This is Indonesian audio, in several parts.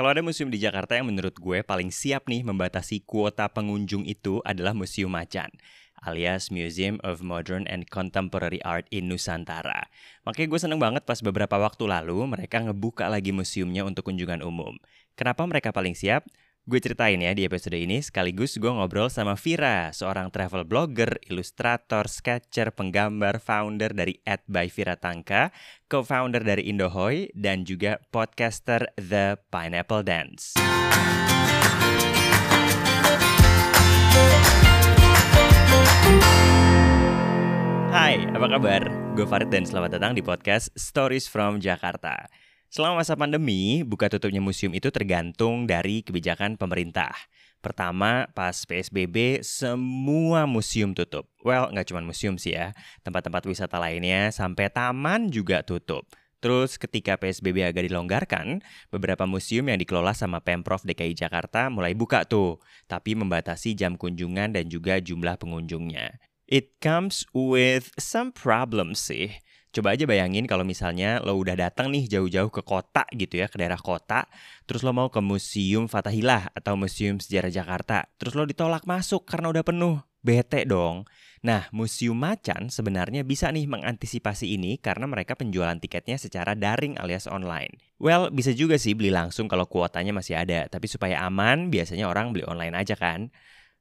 Kalau ada museum di Jakarta yang menurut gue paling siap nih membatasi kuota pengunjung itu adalah Museum Macan alias Museum of Modern and Contemporary Art in Nusantara. Makanya gue seneng banget pas beberapa waktu lalu mereka ngebuka lagi museumnya untuk kunjungan umum. Kenapa mereka paling siap? Gue ceritain ya di episode ini sekaligus gue ngobrol sama Vira, seorang travel blogger, ilustrator, sketcher, penggambar, founder dari At by Vira Tangka, co-founder dari Indohoy, dan juga podcaster The Pineapple Dance. Hai, apa kabar? Gue Farid dan selamat datang di podcast Stories from Jakarta. Selama masa pandemi, buka tutupnya museum itu tergantung dari kebijakan pemerintah. Pertama, pas PSBB, semua museum tutup. Well, nggak cuma museum sih ya. Tempat-tempat wisata lainnya sampai taman juga tutup. Terus ketika PSBB agak dilonggarkan, beberapa museum yang dikelola sama Pemprov DKI Jakarta mulai buka tuh, tapi membatasi jam kunjungan dan juga jumlah pengunjungnya. It comes with some problems sih. Coba aja bayangin kalau misalnya lo udah datang nih jauh-jauh ke kota gitu ya, ke daerah kota, terus lo mau ke Museum Fathahilah atau Museum Sejarah Jakarta, terus lo ditolak masuk karena udah penuh. Bete dong. Nah, Museum Macan sebenarnya bisa nih mengantisipasi ini karena mereka penjualan tiketnya secara daring alias online. Well, bisa juga sih beli langsung kalau kuotanya masih ada, tapi supaya aman, biasanya orang beli online aja kan.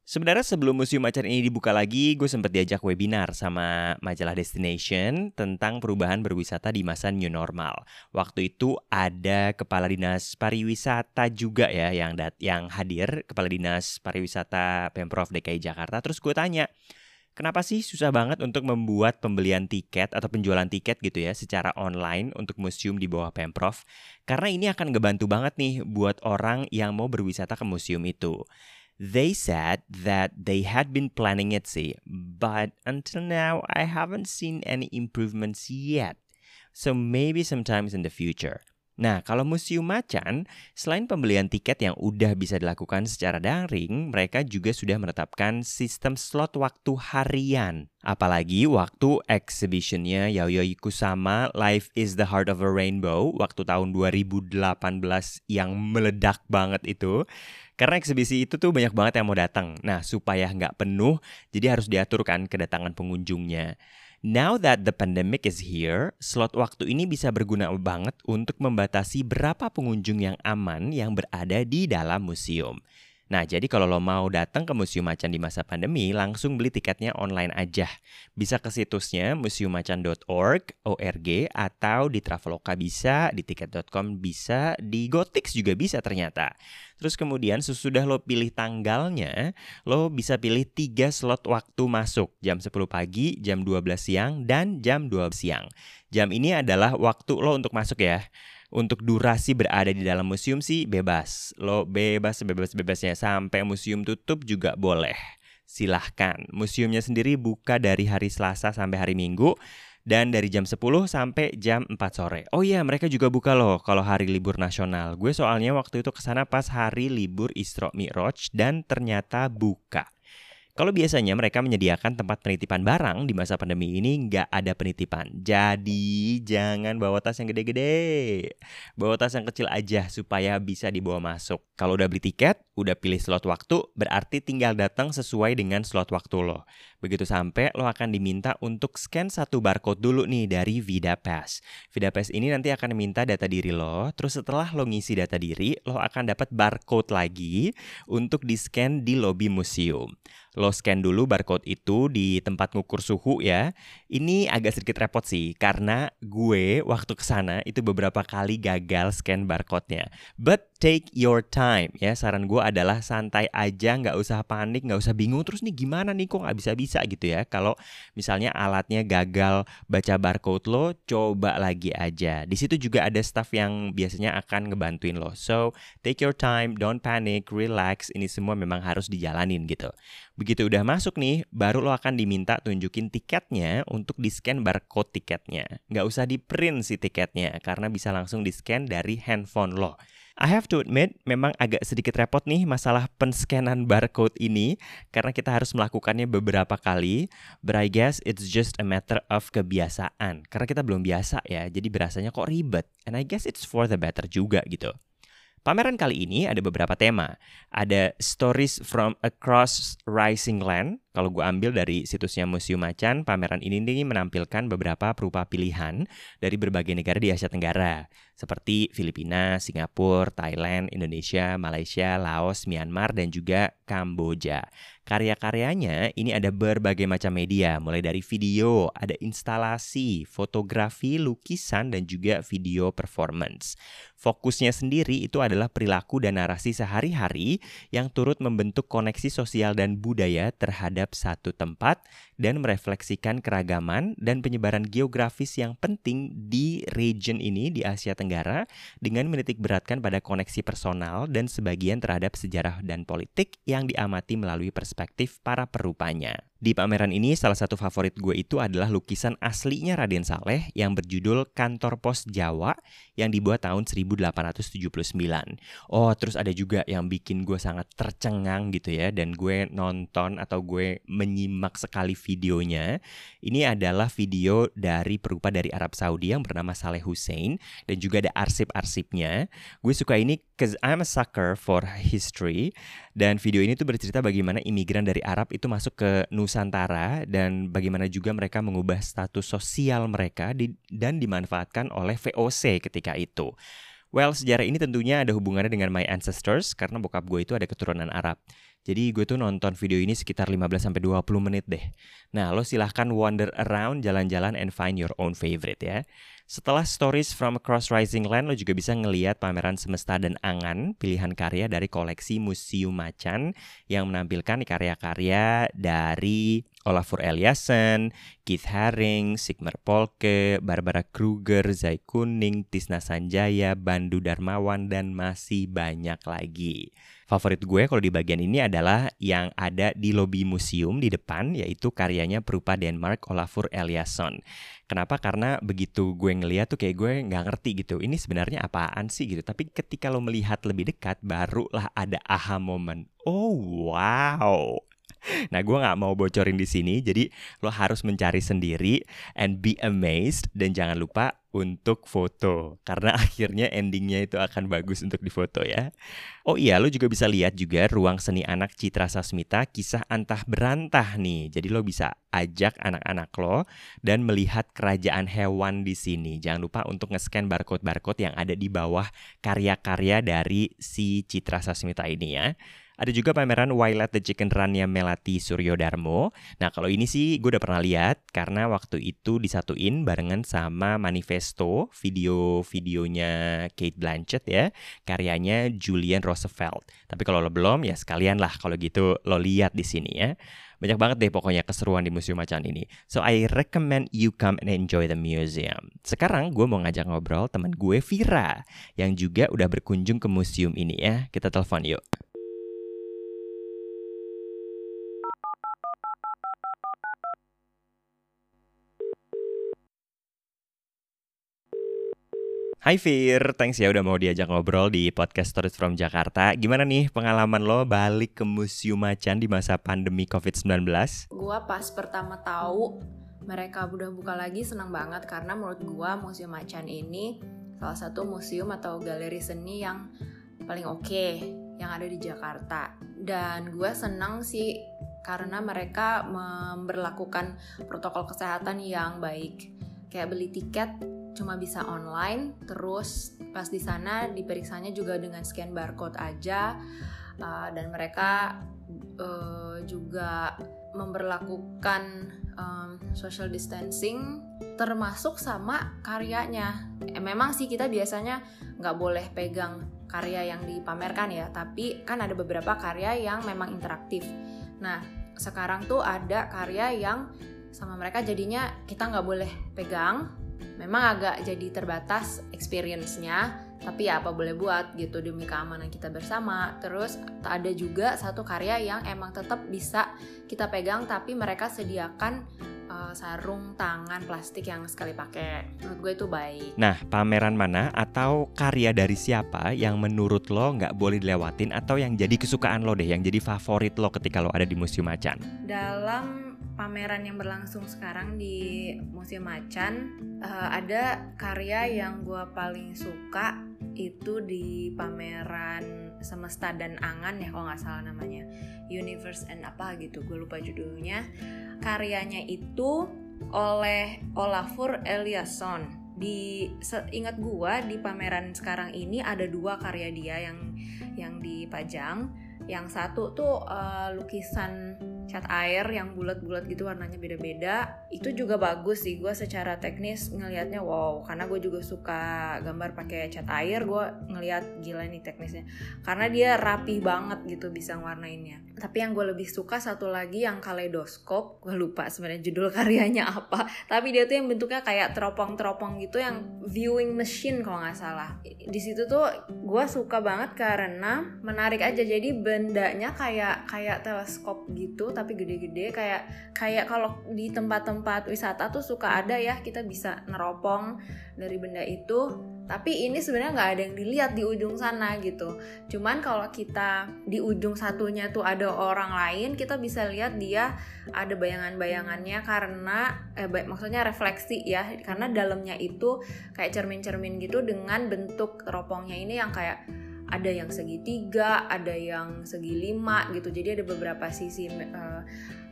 Sebenarnya sebelum Museum Macan ini dibuka lagi, gue sempat diajak webinar sama majalah Destination tentang perubahan berwisata di masa new normal. Waktu itu ada kepala dinas pariwisata juga ya yang dat yang hadir, kepala dinas pariwisata Pemprov DKI Jakarta. Terus gue tanya, Kenapa sih susah banget untuk membuat pembelian tiket atau penjualan tiket gitu ya secara online untuk museum di bawah Pemprov? Karena ini akan ngebantu banget nih buat orang yang mau berwisata ke museum itu. They said that they had been planning it, but until now I haven't seen any improvements yet. So maybe sometimes in the future. Nah, kalau Museum Macan, selain pembelian tiket yang udah bisa dilakukan secara daring, mereka juga sudah menetapkan sistem slot waktu harian. Apalagi waktu exhibitionnya Yayoi Kusama Life is the Heart of a Rainbow waktu tahun 2018 yang meledak banget itu. Karena eksibisi itu tuh banyak banget yang mau datang. Nah, supaya nggak penuh, jadi harus diaturkan kedatangan pengunjungnya. Now that the pandemic is here, slot waktu ini bisa berguna banget untuk membatasi berapa pengunjung yang aman yang berada di dalam museum. Nah, jadi kalau lo mau datang ke Museum Macan di masa pandemi, langsung beli tiketnya online aja. Bisa ke situsnya museummacan.org, ORG, atau di Traveloka bisa, di tiket.com bisa, di Gotix juga bisa ternyata. Terus kemudian sesudah lo pilih tanggalnya, lo bisa pilih tiga slot waktu masuk, jam 10 pagi, jam 12 siang, dan jam 12 siang. Jam ini adalah waktu lo untuk masuk ya untuk durasi berada di dalam museum sih bebas. Lo bebas sebebas-bebasnya sampai museum tutup juga boleh. Silahkan. Museumnya sendiri buka dari hari Selasa sampai hari Minggu dan dari jam 10 sampai jam 4 sore. Oh iya, mereka juga buka loh kalau hari libur nasional. Gue soalnya waktu itu ke sana pas hari libur Isra Mi'raj dan ternyata buka. Kalau biasanya mereka menyediakan tempat penitipan barang di masa pandemi ini nggak ada penitipan. Jadi jangan bawa tas yang gede-gede. Bawa tas yang kecil aja supaya bisa dibawa masuk. Kalau udah beli tiket, udah pilih slot waktu, berarti tinggal datang sesuai dengan slot waktu lo. Begitu sampai, lo akan diminta untuk scan satu barcode dulu nih dari Vida Pass. Vida Pass ini nanti akan minta data diri lo, terus setelah lo ngisi data diri, lo akan dapat barcode lagi untuk di-scan di lobi museum lo scan dulu barcode itu di tempat ngukur suhu ya. Ini agak sedikit repot sih karena gue waktu ke sana itu beberapa kali gagal scan barcode-nya. But take your time ya. Saran gue adalah santai aja, nggak usah panik, nggak usah bingung terus nih gimana nih kok nggak bisa-bisa gitu ya. Kalau misalnya alatnya gagal baca barcode lo, coba lagi aja. Di situ juga ada staff yang biasanya akan ngebantuin lo. So, take your time, don't panic, relax. Ini semua memang harus dijalanin gitu. Begitu udah masuk nih, baru lo akan diminta tunjukin tiketnya untuk di-scan barcode tiketnya. Nggak usah di-print si tiketnya, karena bisa langsung di-scan dari handphone lo. I have to admit, memang agak sedikit repot nih masalah penscanan barcode ini karena kita harus melakukannya beberapa kali. But I guess it's just a matter of kebiasaan. Karena kita belum biasa ya, jadi berasanya kok ribet. And I guess it's for the better juga gitu. Pameran kali ini ada beberapa tema. Ada Stories from Across Rising Land. Kalau gue ambil dari situsnya Museum Macan, pameran ini nih menampilkan beberapa perupa pilihan dari berbagai negara di Asia Tenggara. Seperti Filipina, Singapura, Thailand, Indonesia, Malaysia, Laos, Myanmar, dan juga Kamboja. Karya-karyanya ini ada berbagai macam media, mulai dari video, ada instalasi, fotografi, lukisan, dan juga video performance. Fokusnya sendiri itu adalah perilaku dan narasi sehari-hari yang turut membentuk koneksi sosial dan budaya terhadap satu tempat dan merefleksikan keragaman dan penyebaran geografis yang penting di region ini di Asia Tenggara dengan menitik beratkan pada koneksi personal dan sebagian terhadap sejarah dan politik yang diamati melalui perspektif para perupanya. Di pameran ini salah satu favorit gue itu adalah lukisan aslinya Raden Saleh yang berjudul Kantor Pos Jawa yang dibuat tahun 1879. Oh, terus ada juga yang bikin gue sangat tercengang gitu ya dan gue nonton atau gue menyimak sekali videonya. Ini adalah video dari perupa dari Arab Saudi yang bernama Saleh Hussein dan juga ada arsip-arsipnya. Gue suka ini cause I'm a sucker for history dan video ini tuh bercerita bagaimana imigran dari Arab itu masuk ke Nusantara Nusantara dan bagaimana juga mereka mengubah status sosial mereka di, dan dimanfaatkan oleh VOC ketika itu. Well, sejarah ini tentunya ada hubungannya dengan my ancestors karena bokap gue itu ada keturunan Arab. Jadi gue tuh nonton video ini sekitar 15 sampai 20 menit deh. Nah, lo silahkan wander around, jalan-jalan and find your own favorite ya. Setelah Stories from Across Rising Land, lo juga bisa ngeliat pameran Semesta dan Angan, pilihan karya dari koleksi Museum Macan yang menampilkan karya-karya dari Olafur Eliasson, Keith Haring, Sigmar Polke, Barbara Kruger, Zai Kuning, Tisna Sanjaya, Bandu Darmawan, dan masih banyak lagi. Favorit gue kalau di bagian ini adalah yang ada di lobi museum di depan, yaitu karyanya perupa Denmark Olafur Eliasson. Kenapa? Karena begitu gue ngeliat tuh kayak gue nggak ngerti gitu. Ini sebenarnya apaan sih gitu. Tapi ketika lo melihat lebih dekat, barulah ada aha moment. Oh wow, nah gue nggak mau bocorin di sini jadi lo harus mencari sendiri and be amazed dan jangan lupa untuk foto karena akhirnya endingnya itu akan bagus untuk difoto ya. Oh iya, lo juga bisa lihat juga ruang seni anak Citra Sasmita kisah antah berantah nih. Jadi lo bisa ajak anak-anak lo dan melihat kerajaan hewan di sini. Jangan lupa untuk nge-scan barcode-barcode yang ada di bawah karya-karya dari si Citra Sasmita ini ya. Ada juga pameran Wildlife the Chicken Run-nya Melati Suryodarmo. Nah kalau ini sih gue udah pernah lihat karena waktu itu disatuin barengan sama Manifesto video-videonya Kate Blanchett ya, karyanya Julian Roosevelt. Tapi kalau lo belum ya sekalian lah kalau gitu lo lihat di sini ya. Banyak banget deh pokoknya keseruan di museum macan ini. So I recommend you come and enjoy the museum. Sekarang gue mau ngajak ngobrol teman gue Vira yang juga udah berkunjung ke museum ini ya. Kita telepon yuk. Hai Fir, thanks ya udah mau diajak ngobrol di podcast Stories from Jakarta. Gimana nih pengalaman lo balik ke Museum Macan di masa pandemi COVID-19? Gua pas pertama tahu mereka udah buka lagi senang banget karena menurut gua Museum Macan ini salah satu museum atau galeri seni yang paling oke okay yang ada di Jakarta. Dan gue senang sih karena mereka memperlakukan protokol kesehatan yang baik. Kayak beli tiket cuma bisa online terus pas di sana diperiksanya juga dengan scan barcode aja uh, dan mereka uh, juga memperlakukan um, social distancing termasuk sama karyanya. Eh, memang sih kita biasanya nggak boleh pegang karya yang dipamerkan ya tapi kan ada beberapa karya yang memang interaktif. Nah sekarang tuh ada karya yang sama mereka jadinya kita nggak boleh pegang memang agak jadi terbatas experience-nya tapi ya apa boleh buat gitu demi keamanan kita bersama. Terus ada juga satu karya yang emang tetap bisa kita pegang tapi mereka sediakan uh, sarung tangan plastik yang sekali pakai. Menurut gue itu baik. Nah pameran mana atau karya dari siapa yang menurut lo nggak boleh dilewatin atau yang jadi kesukaan lo deh yang jadi favorit lo ketika lo ada di Museum Macan? Dalam pameran yang berlangsung sekarang di Museum Macan uh, ada karya yang gue paling suka itu di pameran semesta dan angan ya kalau nggak salah namanya. Universe and apa gitu gue lupa judulnya. Karyanya itu oleh Olafur Eliasson. Di ingat gua di pameran sekarang ini ada dua karya dia yang yang dipajang. Yang satu tuh uh, lukisan cat air yang bulat-bulat gitu warnanya beda-beda itu juga bagus sih. Gue secara teknis ngelihatnya wow karena gue juga suka gambar pakai cat air gue ngelihat gila nih teknisnya. Karena dia rapi banget gitu bisa warnainnya tapi yang gue lebih suka satu lagi yang kaleidoskop gue lupa sebenarnya judul karyanya apa. Tapi dia tuh yang bentuknya kayak teropong-teropong gitu yang viewing machine kalau nggak salah. Di situ tuh gue suka banget karena menarik aja. Jadi bendanya kayak kayak teleskop gitu tapi gede-gede kayak kayak kalau di tempat-tempat wisata tuh suka ada ya kita bisa neropong dari benda itu. Tapi ini sebenarnya nggak ada yang dilihat di ujung sana gitu. Cuman kalau kita di ujung satunya tuh ada orang lain kita bisa lihat dia ada bayangan-bayangannya karena eh, maksudnya refleksi ya. Karena dalamnya itu kayak cermin-cermin gitu dengan bentuk teropongnya ini yang kayak ada yang segitiga, ada yang segi lima gitu. Jadi ada beberapa sisi uh,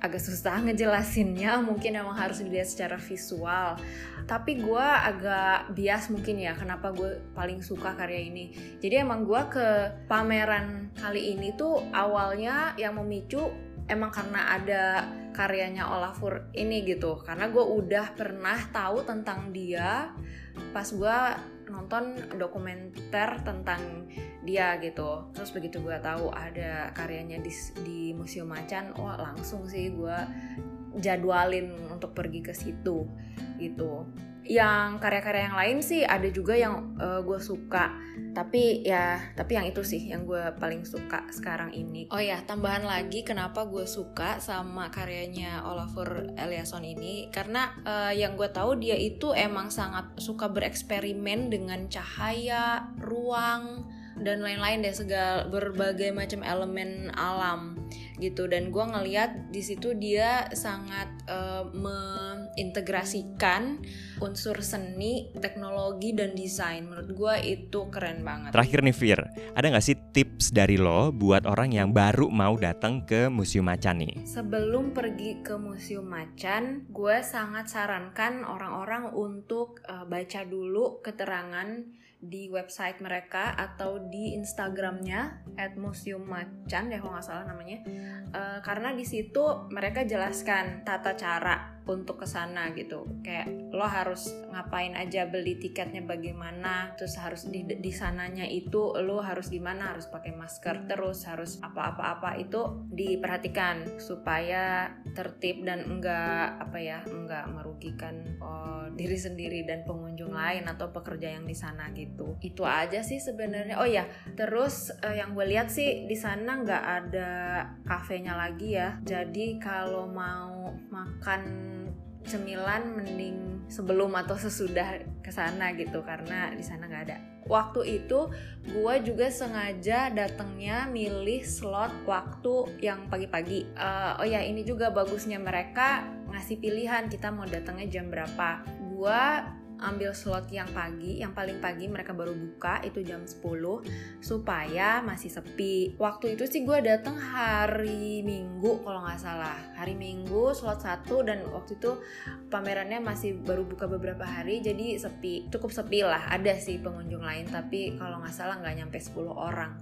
agak susah ngejelasinnya. Mungkin emang harus dilihat secara visual. Tapi gue agak bias mungkin ya. Kenapa gue paling suka karya ini? Jadi emang gue ke pameran kali ini tuh awalnya yang memicu emang karena ada karyanya Olafur ini gitu. Karena gue udah pernah tahu tentang dia pas gue nonton dokumenter tentang dia gitu. Terus begitu gue tahu ada karyanya di, di museum macan wah langsung sih gue jadwalin untuk pergi ke situ gitu yang karya-karya yang lain sih ada juga yang uh, eh, gue suka. Tapi ya tapi yang itu sih yang gue paling suka sekarang ini. Oh ya tambahan lagi kenapa gue suka sama karyanya Olafur Eliasson ini. Karena uh, yang gue tahu dia itu emang sangat suka bereksperimen dengan cahaya ruang dan lain-lain deh segala berbagai macam elemen alam gitu. Dan gue ngeliat di situ dia sangat uh, mengintegrasikan unsur seni, teknologi dan desain. Menurut gue itu keren banget. Terakhir nih Fir, ada nggak sih tips dari lo buat orang yang baru mau datang ke Museum Macan nih? Sebelum pergi ke Museum Macan, gue sangat sarankan orang-orang untuk uh, baca dulu keterangan di website mereka atau di Instagramnya at Museum Macan ya kalau nggak salah namanya. Uh, karena di situ mereka jelaskan tata cara untuk ke sana gitu. Kayak lo harus ngapain aja beli tiketnya bagaimana terus harus di di sananya itu lo harus gimana harus pakai masker terus harus apa-apa-apa itu diperhatikan supaya tertib dan enggak apa ya enggak merugikan oh, diri sendiri dan pengunjung lain atau pekerja yang di sana gitu. Itu aja sih sebenarnya. Oh ya terus uh, yang gue lihat sih di sana nggak ada kafenya lagi ya. Jadi kalau mau makan cemilan mending sebelum atau sesudah ke sana gitu karena di sana nggak ada. Waktu itu gue juga sengaja datangnya milih slot waktu yang pagi-pagi. Uh, oh ya ini juga bagusnya mereka ngasih pilihan kita mau datangnya jam berapa. Gue ambil slot yang pagi, yang paling pagi mereka baru buka itu jam 10 supaya masih sepi. Waktu itu sih gue dateng hari Minggu kalau nggak salah. Hari Minggu slot satu dan waktu itu pamerannya masih baru buka beberapa hari jadi sepi. Cukup sepi lah. Ada sih pengunjung lain tapi kalau nggak salah nggak nyampe 10 orang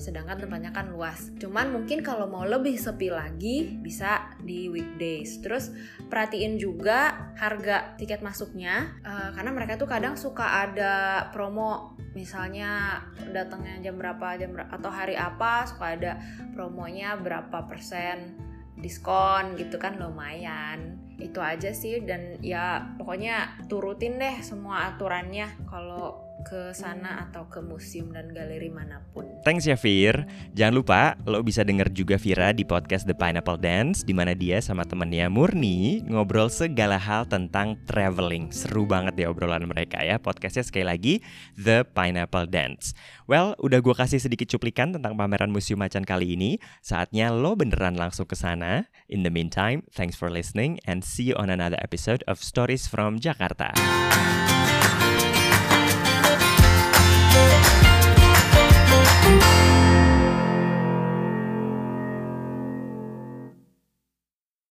sedangkan tempatnya kan luas. Cuman mungkin kalau mau lebih sepi lagi bisa di weekdays. Terus perhatiin juga harga tiket masuknya uh, karena mereka tuh kadang suka ada promo misalnya datangnya jam berapa jam berapa, atau hari apa suka ada promonya berapa persen diskon gitu kan lumayan itu aja sih dan ya pokoknya turutin deh semua aturannya kalau ke sana atau ke museum dan galeri mana pun. Thanks ya Fir. Jangan lupa lo bisa denger juga Vira di podcast The Pineapple Dance di mana dia sama temennya Murni ngobrol segala hal tentang traveling. Seru banget ya obrolan mereka ya. Podcastnya sekali lagi The Pineapple Dance. Well, udah gue kasih sedikit cuplikan tentang pameran Museum Macan kali ini. Saatnya lo beneran langsung ke sana. In the meantime, thanks for listening and see you on another episode of Stories from Jakarta.